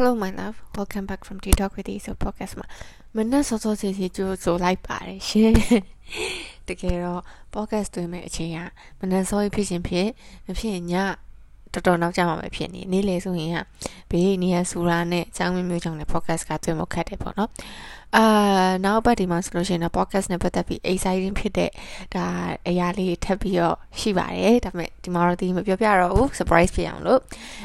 Hello my love welcome back from Tea Talk with you so podcast မှာမနက်စောစောစီစီကြိုးဆိုလိုက်ပါတယ်ရှင်တကယ်တော့ podcast တွင်မဲ့အချိန်ကမနက်စောဖြစ်ခြင်းဖြစ်မဖြစ်ည တော်တော်နောက်ကျမှပဲဖြစ်နေနေ့လေဆိုရင်ကဘေးနေရဆူရာနဲ့အကြောင်းမျိုးကြောင့်လည်း podcast ကတွေ့မခတ်တယ်ပေါ့နော်အာနောက်ပတ်ဒီမှာဆိုလို့ရှိရင်တော့ podcast နဲ့ပတ်သက်ပြီး exciting ဖြစ်တဲ့ဒါအရာလေးထပ်ပြီးတော့ရှိပါတယ်ဒါပေမဲ့ဒီမှာတော့ဒီမပြောပြတော့ဘူး surprise ဖြစ်အောင်လို့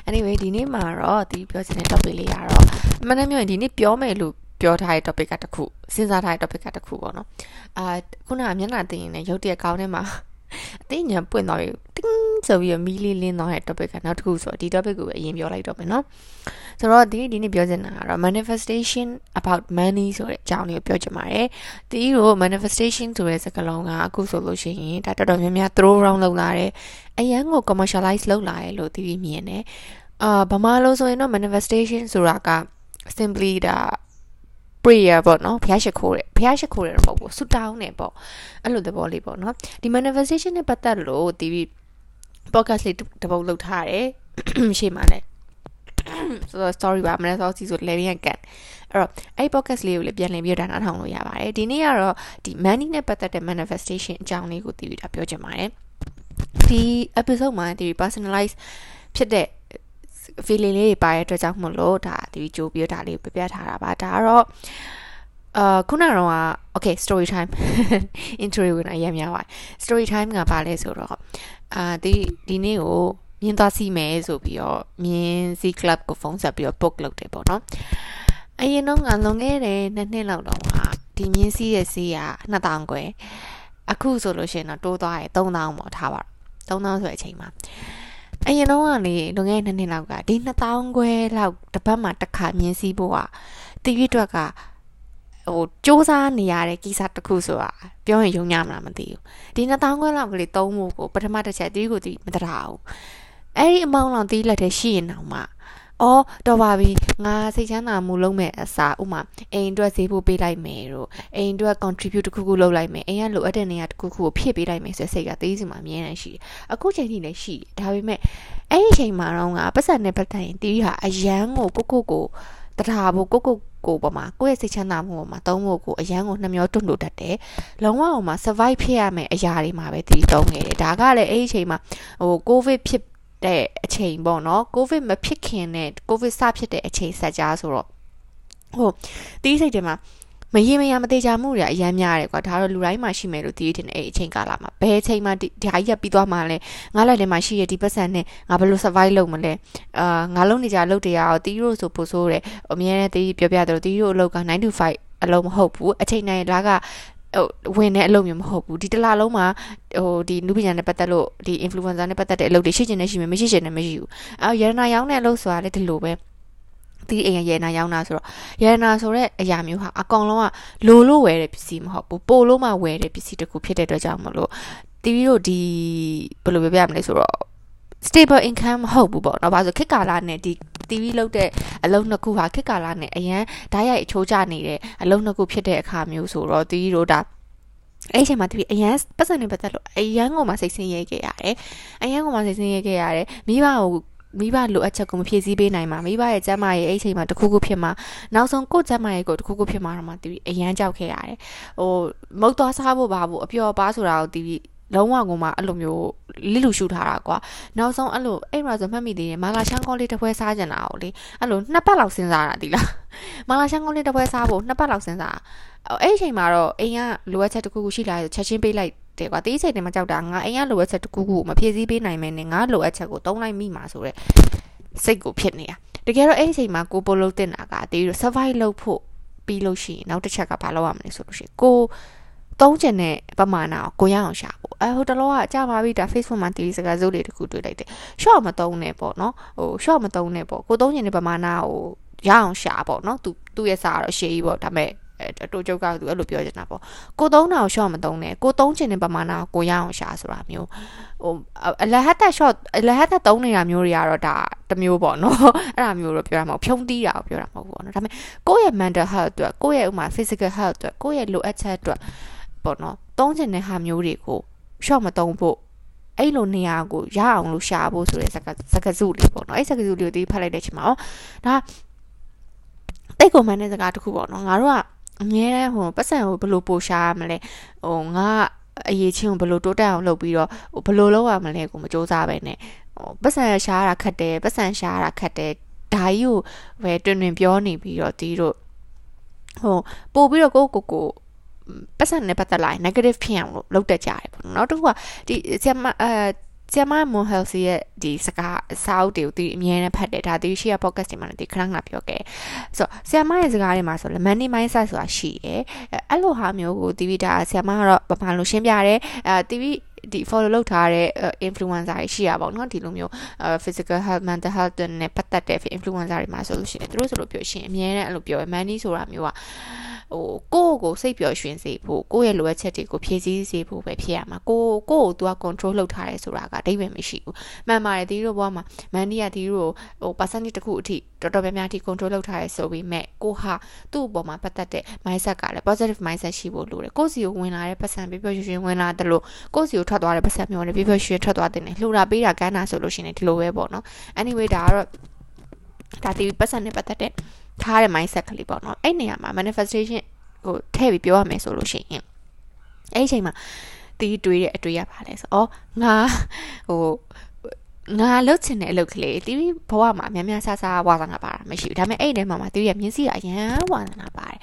anyway ဒီနေ့မှာတော့ဒီပြောချင်တဲ့ topic လေးကတော့မနေ့မျိုးဒီနေ့ပြောမယ်လို့ပြောထားတဲ့ topic ကတခုစဉ်းစားထားတဲ့ topic ကတခုပေါ့နော်အာခုနကမျက်နှာတင်နေရုပ်တရက်ကောင်းထဲမှာအသိဉာဏ်ပွင့်သွားပြီတင်း ဆိုပြီးမီးလေးလင်းသွားတဲ့ topic ကနောက်တစ်ခုဆိုတော့ဒီ topic ကိုပဲအရင်ပြောလိုက်တော့မယ်နော်ဆိုတော့ဒီဒီနေ့ပြောချင်တာကတော့ manifestation about money ဆိုတဲ့အကြောင်းလေးကိုပြောချင်ပါတယ်ဒီကို manifestation ဆိုတဲ့စကားလုံးကအခုဆိုလို့ရှိရင်ဒါတော်တော်များများ throw around လုပ်လာတယ်အရန်ကို commercialize လုပ်လာတယ်လို့ဒီဒီမြင်တယ်အာဗမာလို့ဆိုရင်တော့ manifestation ဆိုတာက simply ဒါ prayer ပေါ့နော်ဘုရားရှိခိုးတယ်ဘုရားရှိခိုးတယ်တော့မဟုတ်ဘူးဆုတောင်းတယ်ပေါ့အဲ့လိုသဘောလေးပေါ့နော်ဒီ manifestation နဲ့ပတ်သက်လို့ဒီ podcast လေးတပုတ်လုပ်ထားတယ်ရှေ့မှာလည်းဆိုတော့ story ပါမနေ့စောစီဆိုလေပြန်ကန်အဲ့တော့အဲ့ podcast လေးကိုလည်းပြန်လည်ပြီးတော့နားထောင်လို့ရပါတယ်ဒီနေ့ကတော့ဒီ money နဲ့ပတ်သက်တဲ့ manifestation အကြောင်းလေးကိုသိပြီးတာပြောချင်ပါတယ်ဒီ episode မှာဒီ personalize ဖြစ်တဲ့ feeling လေးတွေပါတဲ့အတွက်ကြောင့်မလို့ဒါဒီကြိုပြီးတော့ဒါလေးပြပြထားတာပါဒါကတော့ အာခုနကတော့ okay story time intro ဝင်အရင်များပါ story time ကပါလဲဆိုတော့အာဒီဒီနေ့ကိုမြင်းသွားစီမယ်ဆိုပြီးတော့မြင်းစီ club ကိုဖုန်းဆက်ပြီးတော့ book လုပ်တယ်ပေါ့နော်အရင်တော့ငါလွန်ခဲ့တဲ့နှစ်နှစ်လောက်တော့ဟာဒီမြင်းစီရဲ့စီးက2000ကျွဲအခုဆိုလို့ရှိရင်တော့တိုးသွားတယ်3000ပေါ့ထားပါတော့3000ဆိုတဲ့အချိန်မှာအရင်တော့ကလေလွန်ခဲ့တဲ့နှစ်နှစ်လောက်ကဒီ2000ခွဲလောက်တစ်ပတ်မှတစ်ခါမြင်းစည်းဖို့ကတီဗီအတွက်က ဟိုစူးစမ်းနေရတဲ့ကိစ္စတစ်ခုဆိုတာပြောရင်ယုံညမလားမသိဘူးဒီ2000ခွဲလောက်ကလေးသုံးဖို့ကိုပထမတစ်ချက်တီးကိုတီးမတရာဘူးအဲ့ဒီအမောင်းလောင်တီးလက်ထဲရှိရင်တော့မှအော်တော်ပါပြီငါစိတ်ချမ်းသာမှုလုံးမဲ့အစားဥမာအိမ်အတွက်ဈေးဖို့ပေးလိုက်မယ်တို့အိမ်အတွက် contribute တစ်ခုခုလုပ်လိုက်မယ်အိမ်ကလိုအပ်တဲ့နေရာတစ်ခုခုကိုဖြည့်ပေးလိုက်မယ်ဆိုတဲ့စိတ်ကသိစီမှာအမြဲတမ်းရှိတယ်အခုချိန်ထိလည်းရှိတယ်ဒါပေမဲ့အဲ့ဒီချိန်မှာတော့ငါပတ်စံနဲ့ပတ်သက်ရင်တီးဟာအရန်ကိုကိုကိုကိုတထားဖို့ကိုကို ကိုပေါ်မှာကိုယ့်ရဲ့စိတ်ချမ်းသာမှုပေါ်မှာသုံးဖို့ကိုအရန်ကိုနှမျောတွန့်လို့တတ်တယ်။လုံးဝဟိုမှာ survive ဖြစ်ရမယ့်အရာတွေမှာပဲတီးသုံးနေတယ်။ဒါကလည်းအဲ့ဒီအချိန်မှာဟို covid ဖြစ်တဲ့အချိန်ပေါ့နော်ကိုဗစ်မဖြစ်ခင်နဲ့ကိုဗစ်စဖြစ်တဲ့အချိန်ဆက်ကြားဆိုတော့ဟိုတီးစိတ်တွေမှာ မရေမရမသေးချာမှုတွေအများများတယ်ကွာဒါတော့လူတိုင်းမှာရှိမယ်လို့တီးတင်အဲ့အချိန်ကာလမှာဘယ်အချိန်မှာဒီဟာကြီးပြီးသွားမှလဲငါလက်ထဲမှာရှိရဒီပတ်စံနဲ့ငါဘယ်လို survive လုပ်မလဲအာငါလုံးနေကြလုပ်တရားရောတီးလို့ဆိုပို့ဆိုးတယ်အများနဲ့တီးပြောပြတယ်တီးတို့အလုပ်က9 to 5အလုံးမဟုတ်ဘူးအချိန်တိုင်းလာကဟိုဝင်တဲ့အလုပ်မျိုးမဟုတ်ဘူးဒီတစ်လားလုံးမှာဟိုဒီနုပညာနဲ့ပတ်သက်လို့ဒီ influencer နဲ့ပတ်သက်တဲ့အလုပ်တွေရှိချင်နေရှိမယ်မရှိချင်နေမရှိဘူးအဲရတနာရောင်းတဲ့အလုပ်ဆိုတာလည်းဒီလိုပဲ ဒီအိမ်ရရနာရောင်းတာဆိုတော့ရနာဆိုတဲ့အရာမျိုးဟာအကောင်လုံးကလိုလို့ဝယ်တဲ့ပစ္စည်းမဟုတ်ဘူးပို့လို့မှဝယ်တဲ့ပစ္စည်းတစ်ခုဖြစ်တဲ့အတွက်ကြောင့်မလို့တီဗီတို့ဒီဘယ်လိုပြောပြရမလဲဆိုတော့ stable income မဟုတ်ဘူးပေါ့နော်။ဘာလို့ခက်ကာလာနဲ့ဒီ TV လောက်တဲ့အလုံးနှစ်ခုဟာခက်ကာလာနဲ့အရန်ဓာတ်ရိုက်အချိုးကျနေတဲ့အလုံးနှစ်ခုဖြစ်တဲ့အခါမျိုးဆိုတော့တီတို့ဒါအဲ့အချိန်မှာတပည့်အရန်ပတ်စံနေပတ်သက်လို့အရန်ကိုမှစိတ်ဆင်းရဲခဲ့ရတယ်။အရန်ကိုမှစိတ်ဆင်းရဲခဲ့ရတယ်။မိဘကို မိဘလိုအပ်ချက်ကိုမဖြည့်ဆည်းပေးနိုင်မှာမိဘရဲ့ကျမ်းမာရေးအဲ့ချိန်မှာတခုခုဖြစ်မှာနောက်ဆုံးကိုကျမ်းမာရေးကိုတခုခုဖြစ်မှာတော့မှတီးအရန်ကြောက်ခဲ့ရတယ်ဟိုမုတ်သွားစားဖို့ပါဖို့အပျော်ပါဆိုတာကိုတီးလုံးဝကိုမှအဲ့လိုမျိုးလိလူရှူထားတာကွာနောက်ဆုံးအဲ့လိုအဲ့မှာဆိုမှတ်မိသေးတယ်မာလာရှန်ကောလေးတစ်ဖွဲစားကြတာကိုလေအဲ့လိုနှစ်ပတ်လောက်စဉ်းစားတာဒီလားမာလာရှန်ကောလေးတစ်ဖွဲစားဖို့နှစ်ပတ်လောက်စဉ်းစားအဲ့ဒီအချိန်မှာတော့အိမ်ကလိုအပ်ချက်တစ်ခုခုရှိလာဆိုချက်ချင်းပေးလိုက် တယ်ကွာတေးချိန်တည်းမှာကြောက်တာငါအိမ်ကလိုအပ်ချက်တစ်ခုခုမဖြည့်ဆည်းပေးနိုင်မယ်နဲ့ငါလိုအပ်ချက်ကိုတုံးလိုက်မိမှာဆိုတော့စိတ်ကိုဖြစ်နေတာတကယ်တော့အဲ့ဒီအချိန်မှာကိုပိုလို့တင်တာကတေးရ survive လုပ်ဖို့ပြီးလို့ရှိရင်နောက်တစ်ချက်ကဘာလုပ်ရမလဲဆိုလို့ရှိရင်ကိုသုံးချင်တဲ့ပမာဏကိုကိုရအောင်ရှာဖို့အဲဟိုတလောကကြာပါပြီဒါ Facebook မှာတီးစကားစုလေးတခုတွေ့လိုက်တယ် short မသုံးနဲ့ပေါ့နော်ဟို short မသုံးနဲ့ပေါ့ကိုသုံးချင်တဲ့ပမာဏကိုရအောင်ရှာပေါ့နော်သူသူ့ရဲ့စာကတော့ရှေးကြီးပေါ့ဒါပေမဲ့ အတူကျုပ်ကသူအဲ့လိုပြောချင်တာပေါ့ကိုသုံးတာကို short မသုံးနဲ့ကိုသုံးချင်တဲ့ပမာဏကိုကိုရအောင်ရှာဆိုတာမျိုးဟိုအလဟတ်တက် short အလဟတ်တက်သုံးနေတာမျိုးတွေကတော့ဒါတမျိုးပေါ့နော်အဲ့ဒါမျိုးတော့ပြောရမှာဖြုံးတီးတာကိုပြောတာမဟုတ်ဘူးပေါ့နော်ဒါပေမဲ့ကိုယ့်ရဲ့ mental health အတွက်ကိုယ့်ရဲ့ဥမာ physical health အတွက်ကိုယ့်ရဲ့လိုအပ်ချက်အတွက်ပေါ့နော်သုံးချင်တဲ့ဟာမျိုးတွေကို short မသုံးဖို့အဲ့လိုနေရာကိုရအောင်လို့ရှာဖို့ဆိုတဲ့စကားစကားစုလေးပေါ့နော်အဲ့စကားစုလေးကိုဒီဖတ်လိုက်တဲ့အချိန်မှာဩဒါတိတ်ကုန်မှန်းတဲ့စကားတစ်ခုပေါ့နော်ငါတို့က အမြဲတမ်းဟိုပတ်စံကိုဘယ်လိုပို့ရှာရမလဲဟိုငါအရေးချင်းကိုဘယ်လိုတိုးတက်အောင်လုပ်ပြီးတော့ဘယ်လိုလုပ်ရမလဲကိုမစူးစမ်းပဲနဲ့ဟိုပတ်စံရှာရတာခက်တယ်ပတ်စံရှာရတာခက်တယ်ဒါကြီးကိုပဲတွင်တွင်ပြောနေပြီးတော့တီးတို့ဟိုပို့ပြီးတော့ကိုကိုကိုပတ်စံနဲ့ပတ်သက်လာရင် negative ဖြစ်အောင်လို့လုပ်တတ်ကြတယ်ပေါ့နော်တစ်ခုကဒီဆရာမအဲ ကျမမွန်ဟယ်စီရဲ့ဒီစကားစာအုပ်တွေကိုသူအမြဲတမ်းဖတ်တယ်ဒါသူရှိရ podcast တွေမှာလည်းဒီခဏခဏပြောခဲ့ဆိုတော့ဆရာမရဲ့စကားတွေမှာဆိုလည်း money mindset ဆိုတာရှိတယ်အဲ့လိုဟာမျိုးကိုတီဗီဒါဆရာမကတော့ပမာလို့ရှင်းပြတယ်အဲတီဗီဒီ follow လုပ်ထားတဲ့ influencer တွေရှိရပါတော့เนาะဒီလိုမျိုး physical health mental health နဲ့ပတ်သက်တဲ့ influencer တွေမှာဆိုလို့ရှိရင်သူတို့ဆိုလို့ပြောရှင်အမြဲတမ်းအဲ့လိုပြောရ money ဆိုတာမျိုးက ဟိုကိုယ့်ကိုစိတ်ပျော်ရွှင်စေဖို့ကိုယ့်ရဲ့လိုအပ်ချက်တွေကိုဖြည့်ဆည်းစေဖို့ပဲဖြစ်ရမှာကိုကိုယ့်ကို तू က control လုပ်ထားရဲဆိုတာကအဓိပ္ပာယ်မရှိဘူးမှန်ပါတယ်ဒီလိုဘဝမှာမန်ဒီကဒီလိုဟို percentage တစ်ခုအထိတော်တော်များများအထိ control လုပ်ထားရဲဆိုပြီးမဲ့ကိုဟာသူ့အပေါ်မှာပတ်သက်တဲ့ mindset ကလည်း positive mindset ရှိဖို့လိုတယ်ကိုယ့်စီကိုဝင်လာတဲ့ပတ်စံပြပျော်ရွှင်ဝင်လာတယ်လို့ကိုယ့်စီကိုထွက်သွားတဲ့ပတ်စံမျိုးနဲ့ပြပျော်ရွှင်ထွက်သွားတဲ့နဲ့လှူတာပေးတာကမ်းတာဆိုလို့ရှိရင်ဒီလိုပဲပေါ့နော် anyway ဒါကတော့ဒါတီပတ်စံနဲ့ပတ်သက်တဲ့ ထားတဲ့ mindset ကလေးပေါ့နော်အဲ့နေရာမှာ manifestation ဟိုထည့်ပြီးပြောရမယ်ဆိုလို့ရှိရင်အဲ့ဒီအချိန်မှာတီးတွေးတဲ့အတွေ့ရပါလဲဆိုဩငါဟို ငါလှုပ်ချင်တဲ့အလုပ်ကလေးတီးဘဝမှာများများဆဆဝါသနာပါတာမရှိဘူးဒါပေမဲ့အဲ့ဒီထဲမှာတီးရဲ့မျက်စိကအရန်ဝါသနာပါတယ်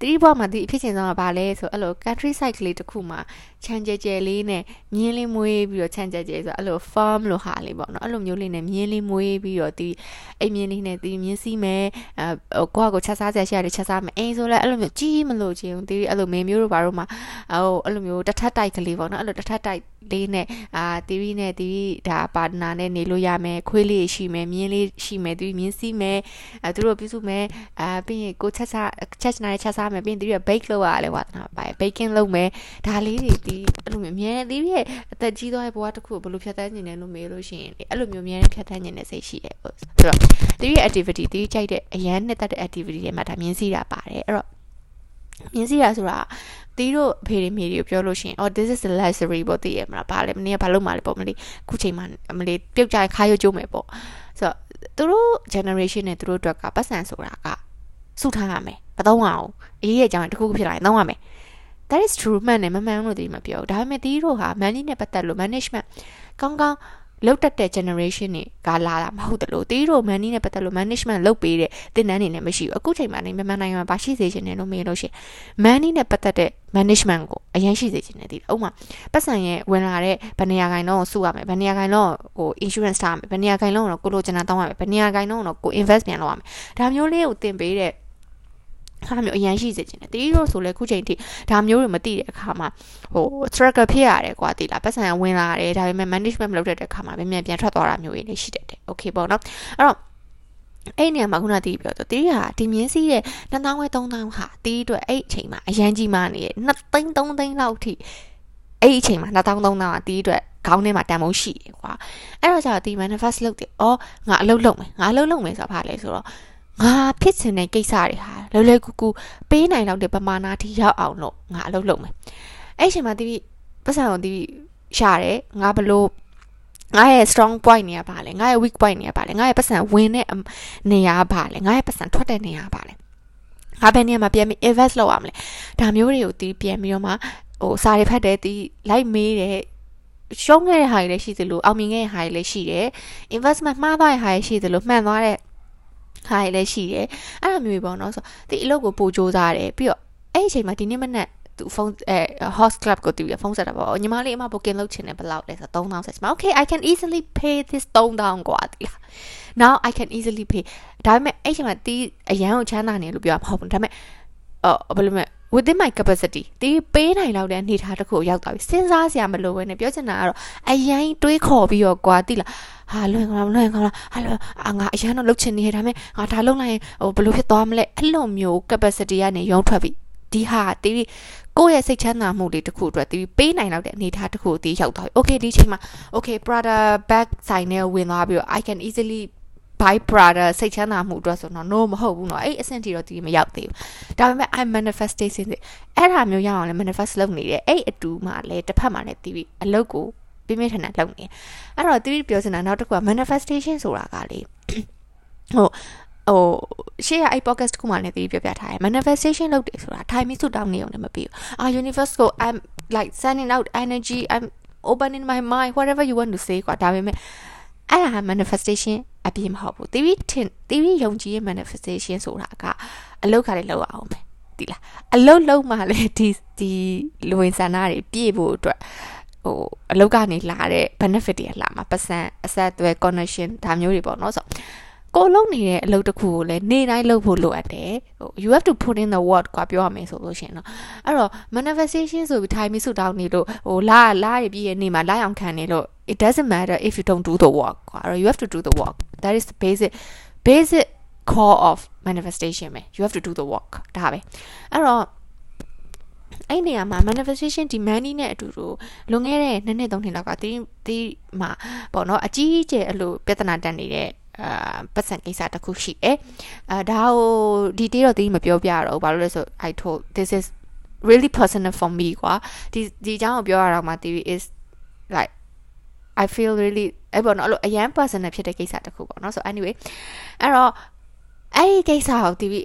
တီးဘဝမှာတီးအဖြစ်ချင်ဆုံးကဘာလဲဆိုအဲ့လို country side ကလေးတစ်ခုမှာခြံကြဲကြဲလေးနဲ့မြင်းလေးမွေးပြီးတော့ခြံကြဲကြဲဆိုအဲ့လို farm လို့ဟာလေးပေါ့နော်အဲ့လိုမျိုးလေးနဲ့မြင်းလေးမွေးပြီးတော့တီးအိမ်မြင်းလေးနဲ့တီးမြင်းစီးမယ်အဲကိုကကိုချက်စားစရာရှိရတယ်ချက်စားမယ်အိမ်ဆိုလဲအဲ့လိုမျိုးကြီးမလို့ချင်းတီးအဲ့လိုမေမျိုးတို့ဘာတို့မှာဟိုအဲ့လိုမျိုးတထက်တိုက်ကလေးပေါ့နော်အဲ့လိုတထက်တိုက် လေးနဲ့အာတီးနဲ့တီးဒါပါတနာနဲ့နေလို့ရမယ်ခွေးလေးရှိမယ်မြင်းလေးရှိမယ်တီးမြင်းစီးမယ်အဲသူတို့ပြုစုမယ်အာပြီးရင်ကိုချက်စားချက်နာချက်စားမယ်ပြီးရင်တီးရ bake လုပ်ရတယ်ဝါသနာပါ baking လုပ်မယ်ဒါလေးတွေတီးအဲ့လိုမျိုးအများတီးရဲ့အသက်ကြီးသွားတဲ့ဘဝတစ်ခုကိုဘယ်လိုဖြတ်သန်းနေလဲလို့မေးလို့ရှိရင်အဲ့လိုမျိုးအများနဲ့ဖြတ်သန်းနေတဲ့စိတ်ရှိတယ်ပေါ့ဆိုတော့တီးရဲ့ activity တီးကြိုက်တဲ့အရန်နှစ်သက်တဲ့ activity တွေမှာဒါမြင်းစီးတာပါတယ်အဲ့တော့မြင်းစီးတာဆိုတာ တီးတို့ဖေတွေမေတွေကိုပြောလို့ရှိရင် oh this is the luxury ပေါ့သိရမလားဘာလဲမနေ့ကဘာလုပ်မှလဲပေါ့မလေးခုချိန်မှာမလေးပြုတ်ကြခါရုပ်ကျုံးမယ်ပေါ့ဆိုတော့သူတို့ generation နဲ့သူတို့အတွက်ကပတ်စံဆိုတာကစုထားရမယ်မသုံးအောင်အေးရဲ့အကြောင်းတခုခုဖြစ်လာရင်သုံးရမယ် that is true မှန်တယ်မမှန်လို့ဒီမပြောဒါပေမဲ့တီးတို့ဟာ money နဲ့ပတ်သက်လို့ management ကောင်းကောင်း လောက်တက်တဲ့ generation တွေကလာတာမဟုတ်တယ်လို့တီးတို့ money နဲ့ပတ်သက်လို့ management လုပ်ပေးတဲ့သင်တန်းတွေနဲ့မရှိဘူးအခုချိန်မှာနေမြန်မာနိုင်ငံမှာပါရှိစေချင်တယ်လို့မေးလို့ရှိရင် money နဲ့ပတ်သက်တဲ့ management ကိုအရင်ရှိစေချင်တယ်ဒီဥမာပတ်စံရဲ့ဝင်လာတဲ့ဗနေယာခိုင်တော့စုရမယ်ဗနေယာခိုင်တော့ဟို insurance ထားမယ်ဗနေယာခိုင်တော့ကိုလိုချင်တာတောင်းရမယ်ဗနေယာခိုင်တော့ကို invest ပြန်လုပ်ရမယ်ဒါမျိုးလေးကိုသင်ပေးတဲ့ ခါမျိုးအရန်ရှိစေချင်တယ်တီးတို့ဆိုလဲခုချိန်ထိဒါမျိုးတွေမသိတဲ့အခါမှာဟို struggle ဖြစ်ရတယ်ကွာတီးလားပတ်စံဝင်လာတယ်ဒါပေမဲ့ management မလုပ်တဲ့အခါမှာမြန်မြန်ပြန်ထွက်သွားတာမျိုးတွေလည်းရှိတတ်တယ် okay ပေါ့နော်အဲ့တော့အဲ့နေရာမှာခုနတီးပြောတော့တီးဟာဒီမြင်းစီးတဲ့2000ဝဲ3000ဟာတီးအတွက်အဲ့အချိန်မှာအရန်ကြီးမာနေတယ်2သိန်း3သိန်းလောက်ထိအဲ့အချိန်မှာ2000 3000ကတီးအတွက်ခေါင်းထဲမှာတန်ဖိုးရှိတယ်ကွာအဲ့တော့ကျတော့ဒီ manifest လုပ်တယ်အော်ငါအလုပ်လုပ်မယ်ငါအလုပ်လုပ်မယ်ဆိုတာဘာလဲဆိုတော့ ငါဖြစ်ချင်တဲ့ကိစ္စတွေဟာလွယ်လွယ်ကူကူပေးနိုင်တော့တဲ့ပမာဏထိရောက်အောင်လို့ငါအလုပ်လုပ်မယ်အဲ့အချိန်မှာတီးပတ်စံကိုတီးရှာတယ်ငါဘလို့ငါရဲ့ strong point တွေကဘာလဲငါရဲ့ weak point တွေကဘာလဲငါရဲ့ပတ်စံဝင်တဲ့နေရာဘာလဲငါရဲ့ပတ်စံထွက်တဲ့နေရာဘာလဲငါဘယ်နေရာမှာပြန်ပြီး invest လုပ်ရမလဲဒါမျိုးတွေကိုတီးပြန်ပြီးတော့မှဟိုစာတွေဖတ်တယ်တီးလိုက်မေးတယ်ရှုံးခဲ့တဲ့ဟာတွေလည်းရှိသလိုအောင်မြင်ခဲ့တဲ့ဟာတွေလည်းရှိတယ် investment မှားသွားတဲ့ဟာတွေရှိသလိုမှန်သွားတဲ့ ဟာတွေလည်းရှိတယ်အဲ့လိုမျိုးပေါ့နော်ဆိုဒီအလုပ်ကိုပို့ကြိုးစားတယ်ပြီးတော့အဲ့ဒီအချိန်မှာဒီနေ့မနက်သူဖုန်းအဲ host club ကိုတူရဖုန်းဆက်တာပေါ့ညီမလေးအမ booking လုပ်ချင်တယ်ဘယ်လောက်လဲဆိုတော့3000ဆက်မှာ okay i can easily pay this 3000กว่าတိလား now i can easily pay ဒါပေမဲ့အဲ့ချိန်မှာတီးအရန်ကိုချမ်းသာနေလို့ပြောမှာမဟုတ်ဘူးဒါပေမဲ့အော်ဘယ်လိုလဲ within my capacity တီးပေးနိုင်လောက်တဲ့အနေထားတစ်ခုကိုရောက်သွားပြီစဉ်းစားစရာမလိုဘဲနဲ့ပြောချင်တာကတော့အရင်တွေးခေါ်ပြီးတော့ကွာတိလားဟာလွင်ကောင်းလွင်ကောင်းလားဟာလွင်အာငါအရန်တော့လှုပ်ချင်နေရဒါပေမဲ့ငါဒါလှုပ်လိုက်ရင်ဟိုဘယ်လိုဖြစ်သွားမလဲအဲ့လိုမျိုး capacity ကနေရုံထွက်ပြီဒီဟာတီးကိုယ့်ရဲ့စိတ်ချမ်းသာမှုလေးတစ်ခုအတွက်တီးပေးနိုင်လောက်တဲ့အနေအထားတစ်ခုကိုတီးရောက်သွားပြီ okay ဒီချိန်မှာ okay Prada bag ဆိုင်နဲ့ဝင်သွားပြီးတော့ I can easily by brother စိတ်ချမ်းသာမှုအတွက်ဆိုတော့ no မဟုတ်ဘူးเนาะအဲ့အဆင့်ထိတော့ဒီမရောက်သေးဘူးဒါပေမဲ့ I manifestation အဲ့ဒါမျိုးရအောင်လဲ manifest လုပ်နေတယ်အဲ့အတူမှလည်းတစ်ဖက်မှာလည်းတီးပြီးအလုပ်ကိုပြင်းပြင်းထန်ထန်လုပ်နေအဲ့တော့တီးပြောစင်တာနောက်တစ်ခုက manifestation ဆိုတာကလေဟို ဟိုရှေ့ကအဲ့ podcast တစ်ခုမှလည်းတီးပြောပြထားတယ် manifestation လုပ်တယ်ဆိုတာ time မိစုတောင်းနေအောင်လည်းမပြီးဘူးအာ universe ကို I'm like sending out energy I'm opening my mind whatever you want to say ကွာဒါပေမဲ့အဲ့ဒါ manifestation အပြည့်မဟုတ်ဘူး theory ထင် theory ယုံကြည်ရဲ့ manifestation ဆိုတာကအလုတ်ခါလေးလောက်အောင်ပဲဒီလားအလုတ်လုံးမှလည်းဒီဒီလူဝင်ဆန္ဒတွေပြည့်ဖို့အတွက်ဟိုအလုတ်ကနေလာတဲ့ benefit တွေလာမှာပတ်စံအဆက်အသွယ် connection ဒါမျိုးတွေပေါ့နော်ဆိုကိုလုံးနေတဲ့အလုပ်တစ်ခုကိုလည်းနေ့တိုင်းလုပ်ဖို့လိုအပ်တယ်ဟို you have to put in the work ကွာပြောရမယ်ဆိုလို့ရှိရင်เนาะအဲ့တော့ manifestation ဆိုပြီးထိုင်ပြီးဆုတောင်းနေလို့ဟိုလာလာရပြီးရဲ့နေ့မှာလာအောင်ခံနေလို့ it doesn't matter if you don't do the work ကွာအဲ့တော့ you have to do the work that is the basic basic core of manifestation ပဲ you have to do the work ဒါပဲအဲ့တော့အဲ့နေရာမှာ manifestation demanding နဲ့အတူတူလွန်ခဲ့တဲ့နှစ်နှစ်သုံးနှစ်လောက်ကတီးတီးမှာပေါ့နော်အကြီးအကျယ်အဲ့လိုပြဿနာတက်နေတဲ့အာပတ်စံကိစ္စတစ်ခုရှိတယ်။အဲဒါဟိုဒီတေးတော့တီးမပြောပြတော့ဘူး။ဘာလို့လဲဆို I told this is really personal for me ကွာဒီဒီအကြောင်းကိုပြောရတော့မှ theory is like I feel really အဲ့ပေါ့နော်အဲ့လိုအရန် personal ဖြစ်တဲ့ကိစ္စတစ်ခုပေါ့နော် so anyway အဲ့တော့အဲ့ဒီကိစ္စကို theory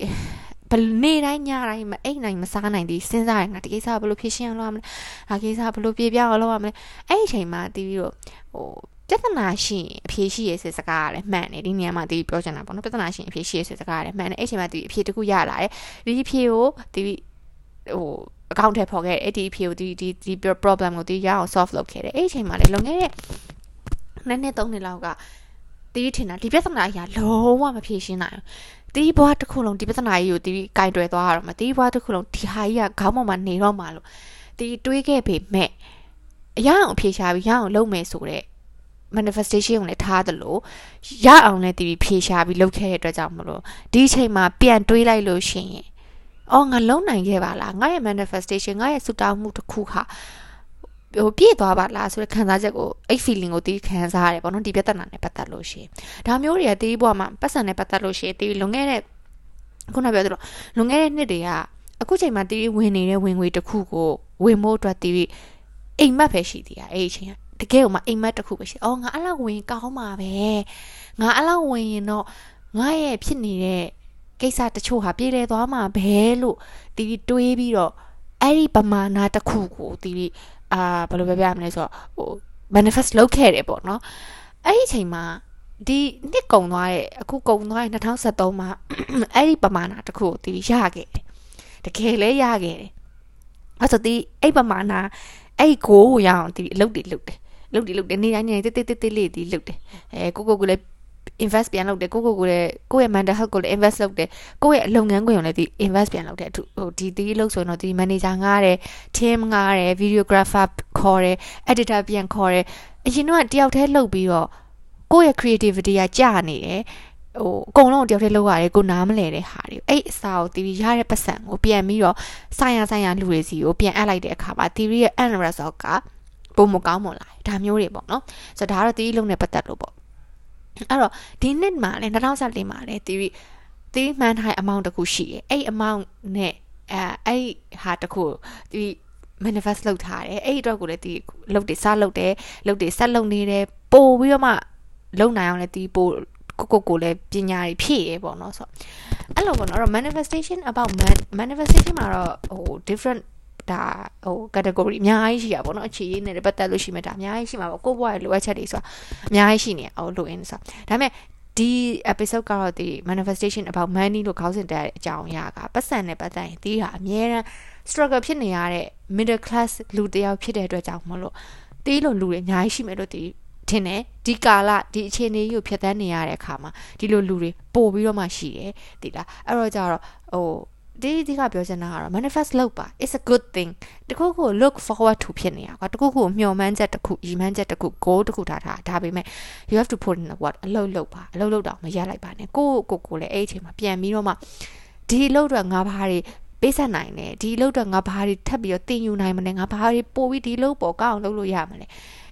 ဘယ်နေ့တိုင်းညတိုင်းမအိတ်နိုင်မစားနိုင်ဒီစဉ်းစားရငါဒီကိစ္စဘယ်လိုဖြေရှင်းအောင်လုပ်ရမလဲ။ဒါကိစ္စဘယ်လိုပြေပြအောင်လုပ်ရမလဲ။အဲ့ဒီအချိန်မှာတီးပြီးတော့ဟိုပြဿနာရှိရင်အဖြေရှိရစေစကားရတယ်မှန်တယ်ဒီနေရာမှာတီးပြောချင်တာပေါ့နော်ပြဿနာရှိရင်အဖြေရှိရစေစကားရတယ်မှန်တယ်အဲ့ဒီအချိန်မှာတီးအဖြေတစ်ခုရလာတယ်ဒီအဖြေကိုတီးဟိုအကောင့်ထဲပေါ်ခဲ့အဲ့ဒီအဖြေကိုဒီဒီဒီ problem ကိုတီးရအောင် solve လုပ်ခဲ့တယ်အဲ့ဒီအချိန်မှာလေလုံခဲ့တဲ့ နှစ်နှစ်သုံးနှစ်လောက်ကတီးထင်တာဒီပြဿနာအရာလုံးဝမဖြေရှင်းနိုင်ဘူးတီးဘွားတစ်ခုလုံးဒီပြဿနာကြီးကိုတီးကင်တွယ်သွားရတော့မှာတီးဘွားတစ်ခုလုံးဒီဟာကြီးကခေါင်းပေါ်မှာနေတော့မှာလို့တီးတွေးခဲ့ပေမဲ့အရာအောင်အဖြေရှာပြီးရအောင်လုပ်မယ်ဆိုတဲ့ manifestation ကိုလည်းထားသလိုရအောင်လည်းတီးဖြေရှာပြီးလုပ်ခဲ့တဲ့အတွက်ကြောင့်မလို့ဒီအချိန်မှာပြန်တွေးလိုက်လို့ရှိရင်အော်ငါလုံနိုင်ခဲ့ပါလားငါရဲ့ manifestation ငါရဲ့ဆူတောင်းမှုတစ်ခုခါ ဟိုပြည့်သွားပါလားဆိုတဲ့ခံစားချက်ကိုအဲ့ feeling ကိုတီးခံစားရတယ်ပေါ့နော်ဒီပြဿနာနဲ့ပတ်သက်လို့ရှိရင်ဒါမျိုးတွေကတီးဘွားမှာပတ်စံနဲ့ပတ်သက်လို့ရှိရင်တီးလွန်ခဲ့တဲ့ခုနပြောသလိုလွန်ခဲ့တဲ့နှစ်တွေကအခုချိန်မှာတီးဝင်နေတဲ့ဝင်ငွေတစ်ခုကိုဝင်ဖို့အတွက်တီးအိမ်မက်ပဲရှိသေးတာအဲ့ဒီအချိန်ကတကယ်ကိုမှအိမ်မက်တစ်ခုပဲရှိအော်ငါအဲ့လောက်ဝင်ကောင်းမှာပဲငါအဲ့လောက်ဝင်ရင်တော့ငါရဲ့ဖြစ်နေတဲ့ကိစ္စတချို့ဟာပြေလည်သွားမှာပဲလို့တီးတွေးပြီးတော့အဲ့ဒီပမာဏတစ်ခုကိုတီး အာဘယ်လိုပြောပြမလဲဆိုတော့ဟို manifest လုပ်ခဲ့တယ်ပေါ့နော်အဲ့ဒီအချိန်မှာဒီနှစ်ကုံသွားတဲ့အခုကုံသွားတဲ့2023မှာအဲ့ဒီပမာဏတစ်ခုကိုတီးရခဲ့တယ်တကယ်လဲရခဲ့တယ်အဲ့ဆိုတီးအဲ့ပမာဏအဲ့ကိုကိုရအောင်တီးအလုပ်တွေလုပ်တယ်လုပ်တယ်လုပ်တယ်နေတိုင်းနေတိတိတိတိလေးတီးလုပ်တယ်အဲကိုကိုကိုလည်း invest ပြန်လုပ်တယ်ကိုကိုကိုလည်းကိုယ့်ရဲ့ mental health ကိုလည်း invest လုပ်တယ်ကိုယ့်ရဲ့လုပ်ငန်းခွင်ကိုလည်းဒီ invest ပြန်လုပ်တယ်ဟိုဒီဒီလို့ဆိုရင်တော့ဒီ manager ငားတယ် team ငားတယ် videographer ခေါ်တယ် editor ပြန်ခေါ်တယ်အရင်တော့တယောက်တည်းလုပ်ပြီးတော့ကိုယ့်ရဲ့ creativity ကကြာနေတယ်ဟိုအကုန်လုံးတယောက်တည်းလုပ်ရတယ်ကိုနားမလဲတဲ့ဟာတွေအဲ့အစာကိုတီဗီရတဲ့ပတ်စံကိုပြန်ပြီးတော့ဆိုင်ရဆိုင်ရလူတွေစီကိုပြန်အပ်လိုက်တဲ့အခါမှာတီဗီရဲ့ end result ကပုံမကောင်းမလာဒါမျိုးတွေပေါ့နော်ဆိုတော့ဒါကတော့တီဗီလုံးနဲ့ပတ်သက်လို့ပေါ့ အဲ့တော့ဒီနှစ်မှာလည်း2014မှာလည်း theory theory မှန်းထားတဲ့ amount တခုရှိတယ်အဲ့ amount နဲ့အဲအဲ့ဟာတခုဒီ manifest လုပ်ထားတယ်အဲ့အတွက်ကိုလည်းဒီလုပ်တယ်စလုပ်တယ်လုပ်တယ်ဆက်လုပ်နေတယ်ပို့ပြီးတော့မှလုံနိုင်အောင်လည်းဒီပို့ကိုကိုကိုလည်းပညာတွေဖြည့်ရပေါ့နော်ဆိုတော့အဲ့လိုပေါ့နော်အဲ့တော့ manifestation about manifestation မှာတော့ဟို different ဒါဟို category အများကြီးရှိတာပေါ့နော်အခြေရေးနဲ့ပတ်သက်လို့ရှိမှဒါအများကြီးရှိမှာပေါ့ကိုယ့်ဘဝရဲ့လိုအပ်ချက်တွေဆိုတာအများကြီးရှိနေအောင်လိုအင်းဆိုတာဒါပေမဲ့ဒီ episode ကတော့ဒီ manifestation about money လို့ခေါင်းစဉ်တဲ့အကြောင်းအရာကပတ်စံနဲ့ပတ်သက်ရင်ဒီဟာအများရန် struggle ဖြစ်နေရတဲ့ middle class လူတယောက်ဖြစ်တဲ့အတွက်ကြောင့်မလို့တီးလို့လူတွေအများကြီးရှိမယ်လို့တီးထင်တယ်ဒီကာလဒီအခြေအနေကြီးကိုဖြတ်သန်းနေရတဲ့အခါမှာဒီလိုလူတွေပို့ပြီးတော့မှရှိတယ်ဒီလားအဲ့တော့ကြတော့ဟို ဒီဒီကပြောချင်တာကတော့ manifest လုပ်ပါ it's a good thing တခုခု look forward to ဖြစ်နေတာကွာတခုခုမျှော်မှန်းချက်တခုရည်မှန်းချက်တခု goal တခုထားထားဒါပေမဲ့ you have to put in the work အလုပ်လုပ်ပါအလုပ်လုပ်တော့မရလိုက်ပါနဲ့ကိုကိုကိုလည်းအဲ့အချိန်မှာပြန်ပြီးတော့မှဒီအလုပ်တော့ငါဘာတွေပေးဆက်နိုင်တယ်ဒီအလုပ်တော့ငါဘာတွေထပ်ပြီးတော့တင်ယူနိုင်မလဲငါဘာတွေပို့ပြီးဒီအလုပ်ပေါ်ကောက်အောင်လုပ်လို့ရမလဲ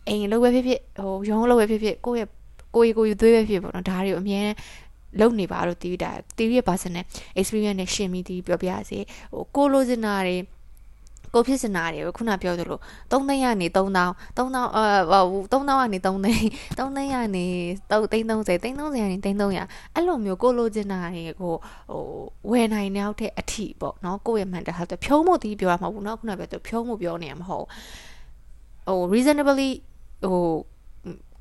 အိမ်အလုပ်ပဲဖြစ်ဖြစ်ဟိုရုံးအလုပ်ပဲဖြစ်ဖြစ်ကိုယ့်ရဲ့ကိုယ်ကိုယ်သွေးပဲဖြစ်ပေါ့နော်ဒါတွေကိုအများ လုံနေပါလို့တီးတာတီးရဲ့ personal experience နဲ့ရှင်ပြီးတီးပြောပြရစေဟိုကိုလိုချင်တာတွေကိုဖြစ်စင်တာတွေကိုခုနပြောသလို3သိန်းကနေ3000 3000အာ3000ကနေ3သိန်း3သိန်းကနေ3သိန်း30သိန်း30ကနေသိန်း300အဲ့လိုမျိုးကိုလိုချင်တာတွေကိုဟိုဝယ်နိုင်တဲ့အောက်ထက်အထီပေါ့နော်ကိုယ့်ရဲ့ mental health ဖြုံးမှုတီးပြောရမှာဘူးနော်ခုနပြောသူဖြုံးမှုပြောနေရမှာမဟုတ်ဟို reasonably ဟို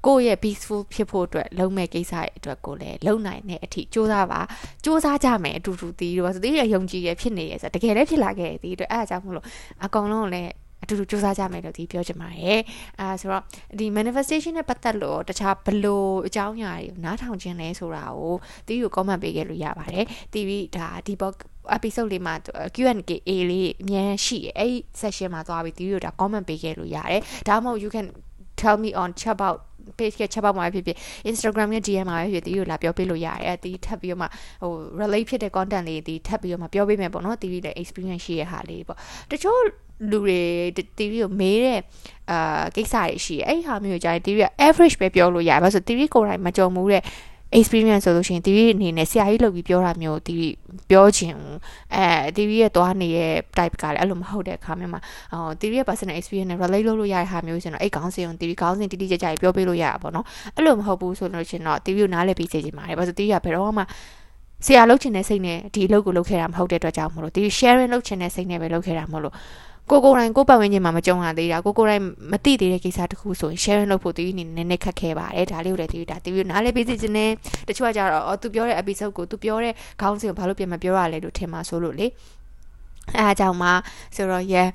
ကိုယ့်ရဲ့ peaceful ဖြစ်ဖို့အတွက်လုံးမဲ့ကိစ္စရဲ့အတွက်ကိုလည်းလုံနိုင်တဲ့အထိစူးစမ်းပါစူးစမ်းကြမယ်အတူတူတီးတော့ဆိုတီးရယုံကြည်ရဖြစ်နေရဆိုတကယ်လည်းဖြစ်လာခဲ့တဲ့အတွက်အဲ့အကြောင်းမလို့အကောင်လုံးလည်းအတူတူစူးစမ်းကြမယ်လို့ဒီပြောချင်ပါတယ်အဲဆိုတော့ဒီ manifestation နဲ့ပတ်သက်လို့တခြားဘလို့အကြောင်းအရာတွေကိုနားထောင်ခြင်းလဲဆိုတာကိုတီးကို comment ပေးခဲ့လို့ရပါတယ်တီးပြီးဒါဒီ book episode လေးမှာ Q&A လေးအများရှိတယ်အဲ့ session မှာသွားပြီးတီးကိုဒါ comment ပေးခဲ့လို့ရတယ်ဒါမှမဟုတ် you can tell me on chat about page ကချက်ပေါက်မှာဖြစ်ဖြစ် Instagram ရဲ့ DM မှာဖြစ်ဖြစ်တီးကိုလာပြောပေးလို့ရတယ်တီးထပ်ပြီးတော့မှဟို relate ဖြစ်တဲ့ content လေးတီးထပ်ပြီးတော့မှပြောပေးမယ်ပေါ့နော်တီးရဲ့ experience ရှိရဟာလေးပေါ့တချို့လူတွေတီးကိုမေးတဲ့အာကိစ္စတွေရှိတယ်အဲ့ဒီဟာမျိုးကြာရင်တီးက average ပဲပြောလို့ရတယ်ဘာလို့ဆိုတီးကိုယ်တိုင်မကြုံမှုတဲ့ experience ဆိုလို့ရှိရင် TV အနေနဲ့ဆရာကြီးလုပ်ပြီးပြောတာမျိုး TV ပြောခြင်းအဲ TV ရဲ့သွားနေတဲ့ type ကလည်းအဲ့လိုမဟုတ်တဲ့အခါမျိုးမှာဟို TV ရဲ့ personal experience နဲ့ relate လုပ်လို့ရတဲ့ဟာမျိုးဆိုတော့အဲ့ခေါင်းစဉ်ကို TV ခေါင်းစဉ်တိတိကျကျပြောပေးလို့ရတာပေါ့နော်အဲ့လိုမဟုတ်ဘူးဆိုလို့ရှိရင်တော့ TV ကိုနားလည်ပြီးစေချင်ပါတယ်ဘာလို့ TV ကဘယ်တော့မှဆရာလုပ်ချင်တဲ့စိတ်နဲ့ဒီအလုပ်ကိုလုပ်ခဲ့တာမဟုတ်တဲ့အတွက်ကြောင့်မလို့ TV sharing လုပ်ချင်တဲ့စိတ်နဲ့ပဲလုပ်ခဲ့တာမလို့ ကိုကိုတိုင်းကိုပတ်ဝန်းကျင်မှာမကြုံရသေးတာကိုကိုတိုင်းမသိသေးတဲ့ကိစ္စတခုဆိုရင် sharing လုပ်ဖို့သူအနေနဲ့နည်းနည်းခက်ခဲပါတယ်ဒါလေးကိုလည်းသူဒါသူနားလည်းပေးစီခြင်းနဲ့တချို့ကကြတော့အော်သူပြောတဲ့ episode ကိုသူပြောတဲ့ခေါင်းစဉ်ကိုဘာလို့ပြန်မပြောရလဲလို့ထင်မှာဆိုလို့လေအဲအကြောင်းမှာဆိုတော့ yeah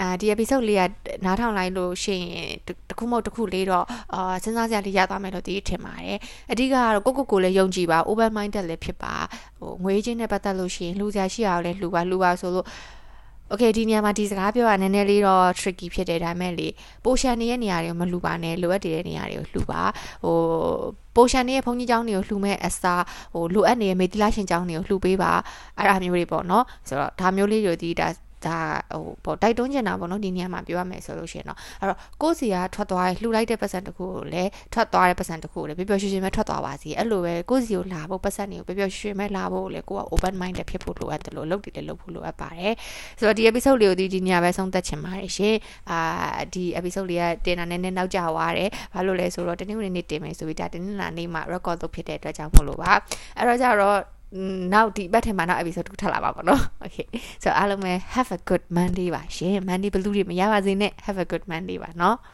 အဲဒီ episode လေးကနားထောင်လိုက်လို့ရှိရင်တခုမဟုတ်တခုလေးတော့အာစဉ်းစားစရာလေးရသွားမယ်လို့ဒီထင်ပါတယ်အဓိကကတော့ကိုကိုကိုလည်းယုံကြည်ပါ open minded လည်းဖြစ်ပါဟိုငွေချင်းနဲ့ပတ်သက်လို့ရှိရင်လှူစရာရှိအောင်လည်းလှူပါလှူပါဆိုလို့ okay ဒီနေရာမှာဒီစကားပြောတာနည်းနည်းလေးတော့ tricky ဖြစ်တယ်ဒါပေမဲ့လေပိုရှန်နေတဲ့နေရာတွေကိုမလှူပါနဲ့လိုအပ်တဲ့နေရာတွေကိုလှူပါဟိုပိုရှန်နေတဲ့ဘုန်းကြီးကျောင်းတွေကိုလှူမဲ့အစားဟိုလိုအပ်နေတဲ့မေတ္တာရှင်ကျောင်းတွေကိုလှူပေးပါအဲ့ဒါမျိုးတွေပေါ့နော်ဆိုတော့ဒါမျိုးလေးတွေဒီဒါ ဒါဟိုပေါ့တိုက်တွန်းချင်တာပေါ့နော်ဒီနေရာမှာပြောရမယ်ဆိုလို့ရှိရင်တော့အဲ့တော့ကိုယ်စီကထွက်သွားရလှူလိုက်တဲ့ပတ်စံတစ်ခုကိုလည်းထွက်သွားတဲ့ပတ်စံတစ်ခုကိုလည်းပျော်ပျော်ရွှင်ရွှင်ပဲထွက်သွားပါစီအဲ့လိုပဲကိုယ်စီကိုလာဖို့ပတ်စံတွေကိုပျော်ပျော်ရွှင်ရွှင်ပဲလာဖို့လည်းကိုက open minded ဖြစ်ဖို့လိုအပ်တယ်လို့လုပ်တယ်လည်းလုပ်ဖို့လိုအပ်ပါတယ်ဆိုတော့ဒီ episode လေးကိုဒီဒီညပဲဆုံးသက်ချင်ပါတယ်ရှင်အာဒီ episode လေးကတင်တာနည်းနည်းနောက်ကျသွားတယ်ဘာလို့လဲဆိုတော့တနင်္ဂနွေနေ့တင်မယ်ဆိုပြီးဒါတနင်္လာနေ့မှာ record လုပ်ဖြစ်တဲ့အတွက်ကြောင့်မို့လို့ပါအဲ့တော့ကြတော့ နောက်ဒီဘက်ထဲမှာနောက် episode 2ထပ်လာပါပေါ့နော်။ Okay. ဆိုတော့အားလုံးပဲ have a good monday ပါရှင်။ monday blue တွေမရပါစေနဲ့ have a good monday ပါနော်။